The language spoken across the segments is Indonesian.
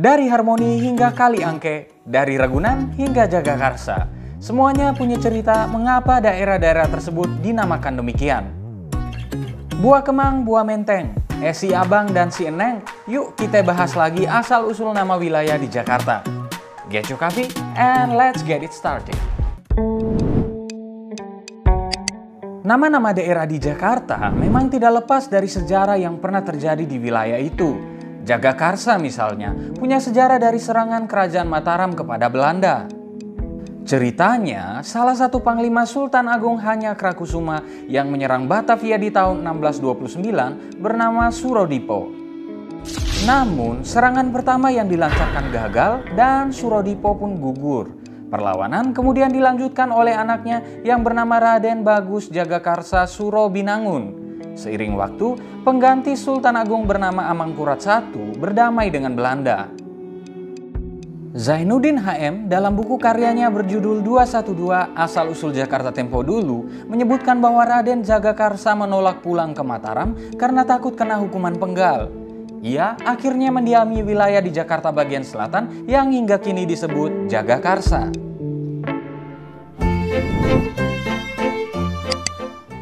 Dari Harmoni hingga Kali Angke, dari Ragunan hingga Jagakarsa, semuanya punya cerita mengapa daerah-daerah tersebut dinamakan demikian. Buah Kemang, Buah Menteng, eh si Abang dan si Eneng, yuk kita bahas lagi asal-usul nama wilayah di Jakarta. Get your coffee and let's get it started. Nama-nama daerah di Jakarta memang tidak lepas dari sejarah yang pernah terjadi di wilayah itu. Jagakarsa misalnya punya sejarah dari serangan kerajaan Mataram kepada Belanda. Ceritanya, salah satu panglima Sultan Agung Hanya Krakusuma yang menyerang Batavia di tahun 1629 bernama Surodipo. Namun, serangan pertama yang dilancarkan gagal dan Surodipo pun gugur. Perlawanan kemudian dilanjutkan oleh anaknya yang bernama Raden Bagus Jagakarsa Surobinangun Seiring waktu, pengganti Sultan Agung bernama Amangkurat I berdamai dengan Belanda. Zainuddin HM dalam buku karyanya berjudul 212 Asal Usul Jakarta Tempo Dulu menyebutkan bahwa Raden Jagakarsa menolak pulang ke Mataram karena takut kena hukuman penggal. Ia akhirnya mendiami wilayah di Jakarta bagian selatan yang hingga kini disebut Jagakarsa.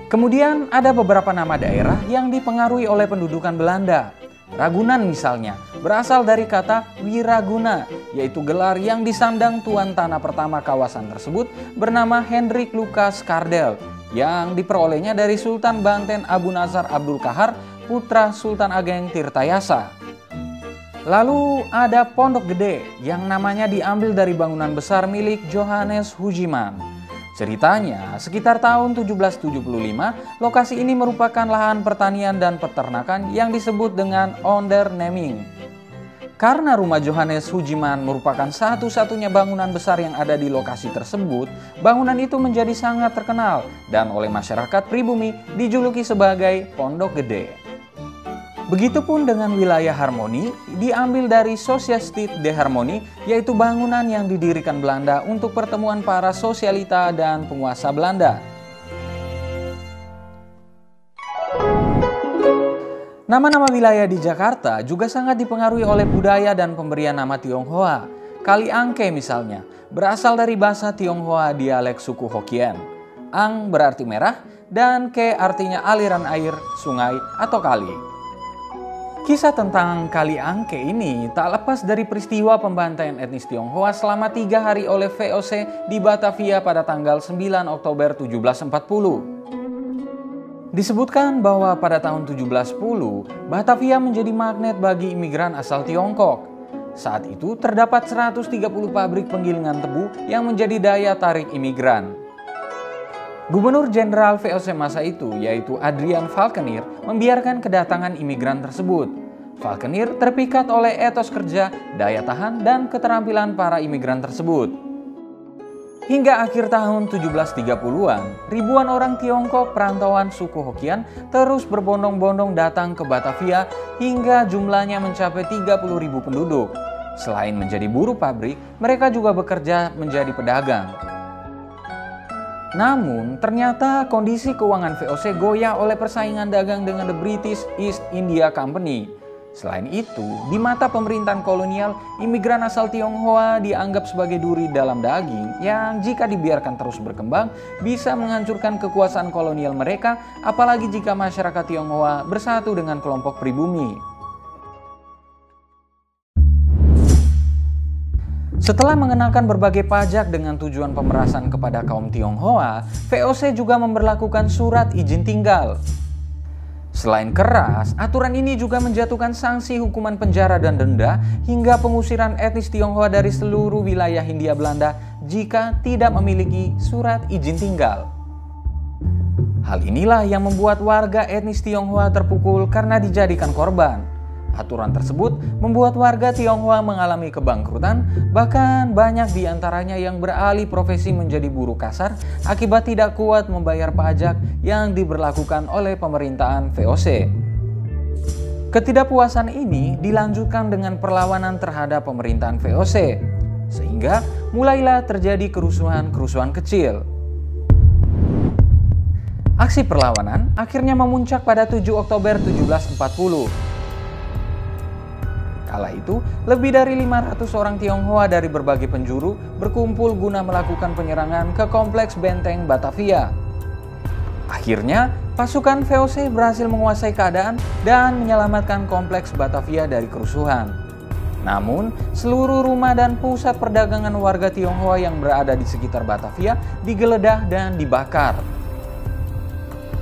Kemudian ada beberapa nama daerah yang dipengaruhi oleh pendudukan Belanda. Ragunan misalnya, berasal dari kata Wiraguna, yaitu gelar yang disandang tuan tanah pertama kawasan tersebut bernama Hendrik Lucas Kardel, yang diperolehnya dari Sultan Banten Abu Nazar Abdul Kahar, putra Sultan Ageng Tirtayasa. Lalu ada Pondok Gede yang namanya diambil dari bangunan besar milik Johannes Hujiman. Ceritanya, sekitar tahun 1775, lokasi ini merupakan lahan pertanian dan peternakan yang disebut dengan Onderneming. Karena rumah Johannes Hujiman merupakan satu-satunya bangunan besar yang ada di lokasi tersebut, bangunan itu menjadi sangat terkenal dan oleh masyarakat pribumi dijuluki sebagai Pondok Gede. Begitupun dengan wilayah harmoni diambil dari Society de Harmoni yaitu bangunan yang didirikan Belanda untuk pertemuan para sosialita dan penguasa Belanda. Nama-nama wilayah di Jakarta juga sangat dipengaruhi oleh budaya dan pemberian nama Tionghoa. Kali Angke misalnya, berasal dari bahasa Tionghoa dialek suku Hokkien. Ang berarti merah dan Ke artinya aliran air, sungai, atau kali. Kisah tentang Kali Angke ini tak lepas dari peristiwa pembantaian etnis Tionghoa selama tiga hari oleh VOC di Batavia pada tanggal 9 Oktober 1740. Disebutkan bahwa pada tahun 1710, Batavia menjadi magnet bagi imigran asal Tiongkok. Saat itu terdapat 130 pabrik penggilingan tebu yang menjadi daya tarik imigran. Gubernur Jenderal VOC masa itu, yaitu Adrian Falconer, membiarkan kedatangan imigran tersebut. Falconer terpikat oleh etos kerja, daya tahan, dan keterampilan para imigran tersebut. Hingga akhir tahun 1730-an, ribuan orang Tiongkok perantauan suku Hokkien terus berbondong-bondong datang ke Batavia hingga jumlahnya mencapai 30 ribu penduduk. Selain menjadi buruh pabrik, mereka juga bekerja menjadi pedagang. Namun, ternyata kondisi keuangan VOC goyah oleh persaingan dagang dengan the British East India Company. Selain itu, di mata pemerintahan kolonial, imigran asal Tionghoa dianggap sebagai duri dalam daging yang jika dibiarkan terus berkembang bisa menghancurkan kekuasaan kolonial mereka, apalagi jika masyarakat Tionghoa bersatu dengan kelompok pribumi. Setelah mengenakan berbagai pajak dengan tujuan pemerasan kepada kaum Tionghoa, VOC juga memperlakukan surat izin tinggal. Selain keras, aturan ini juga menjatuhkan sanksi hukuman penjara dan denda hingga pengusiran etnis Tionghoa dari seluruh wilayah Hindia Belanda jika tidak memiliki surat izin tinggal. Hal inilah yang membuat warga etnis Tionghoa terpukul karena dijadikan korban. Aturan tersebut membuat warga Tionghoa mengalami kebangkrutan, bahkan banyak di antaranya yang beralih profesi menjadi buruh kasar akibat tidak kuat membayar pajak yang diberlakukan oleh pemerintahan VOC. Ketidakpuasan ini dilanjutkan dengan perlawanan terhadap pemerintahan VOC, sehingga mulailah terjadi kerusuhan-kerusuhan kecil. Aksi perlawanan akhirnya memuncak pada 7 Oktober 1740 Kala itu, lebih dari 500 orang Tionghoa dari berbagai penjuru berkumpul guna melakukan penyerangan ke kompleks benteng Batavia. Akhirnya, pasukan VOC berhasil menguasai keadaan dan menyelamatkan kompleks Batavia dari kerusuhan. Namun, seluruh rumah dan pusat perdagangan warga Tionghoa yang berada di sekitar Batavia digeledah dan dibakar.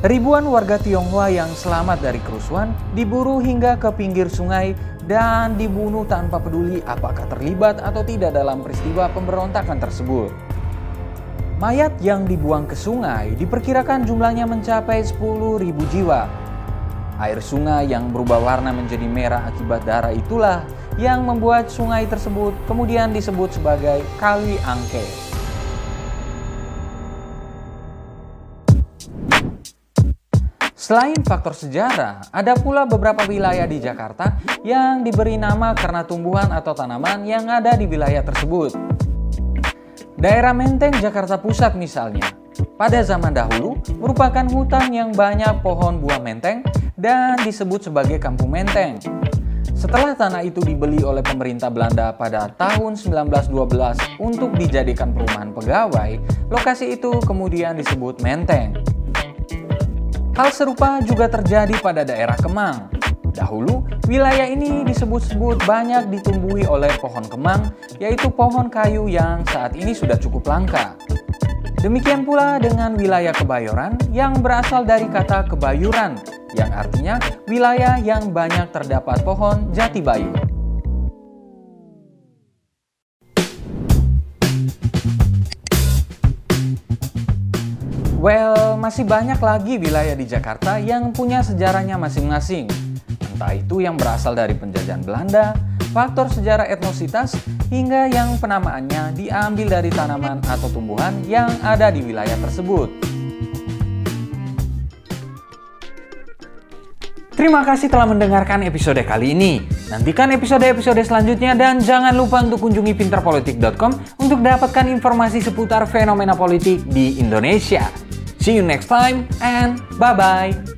Ribuan warga Tionghoa yang selamat dari kerusuhan diburu hingga ke pinggir sungai dan dibunuh tanpa peduli apakah terlibat atau tidak dalam peristiwa pemberontakan tersebut. Mayat yang dibuang ke sungai diperkirakan jumlahnya mencapai 10.000 jiwa. Air sungai yang berubah warna menjadi merah akibat darah itulah yang membuat sungai tersebut kemudian disebut sebagai Kali Angke. Selain faktor sejarah, ada pula beberapa wilayah di Jakarta yang diberi nama karena tumbuhan atau tanaman yang ada di wilayah tersebut. Daerah Menteng, Jakarta Pusat misalnya, pada zaman dahulu merupakan hutan yang banyak pohon buah menteng dan disebut sebagai Kampung Menteng. Setelah tanah itu dibeli oleh pemerintah Belanda pada tahun 1912 untuk dijadikan perumahan pegawai, lokasi itu kemudian disebut Menteng. Hal serupa juga terjadi pada daerah Kemang. Dahulu, wilayah ini disebut-sebut banyak ditumbuhi oleh pohon kemang, yaitu pohon kayu yang saat ini sudah cukup langka. Demikian pula dengan wilayah Kebayoran yang berasal dari kata kebayuran, yang artinya wilayah yang banyak terdapat pohon jati bayu. Well, masih banyak lagi wilayah di Jakarta yang punya sejarahnya masing-masing. Entah itu yang berasal dari penjajahan Belanda, faktor sejarah etnositas, hingga yang penamaannya diambil dari tanaman atau tumbuhan yang ada di wilayah tersebut. Terima kasih telah mendengarkan episode kali ini. Nantikan episode-episode selanjutnya dan jangan lupa untuk kunjungi pinterpolitik.com untuk dapatkan informasi seputar fenomena politik di Indonesia. See you next time and bye bye.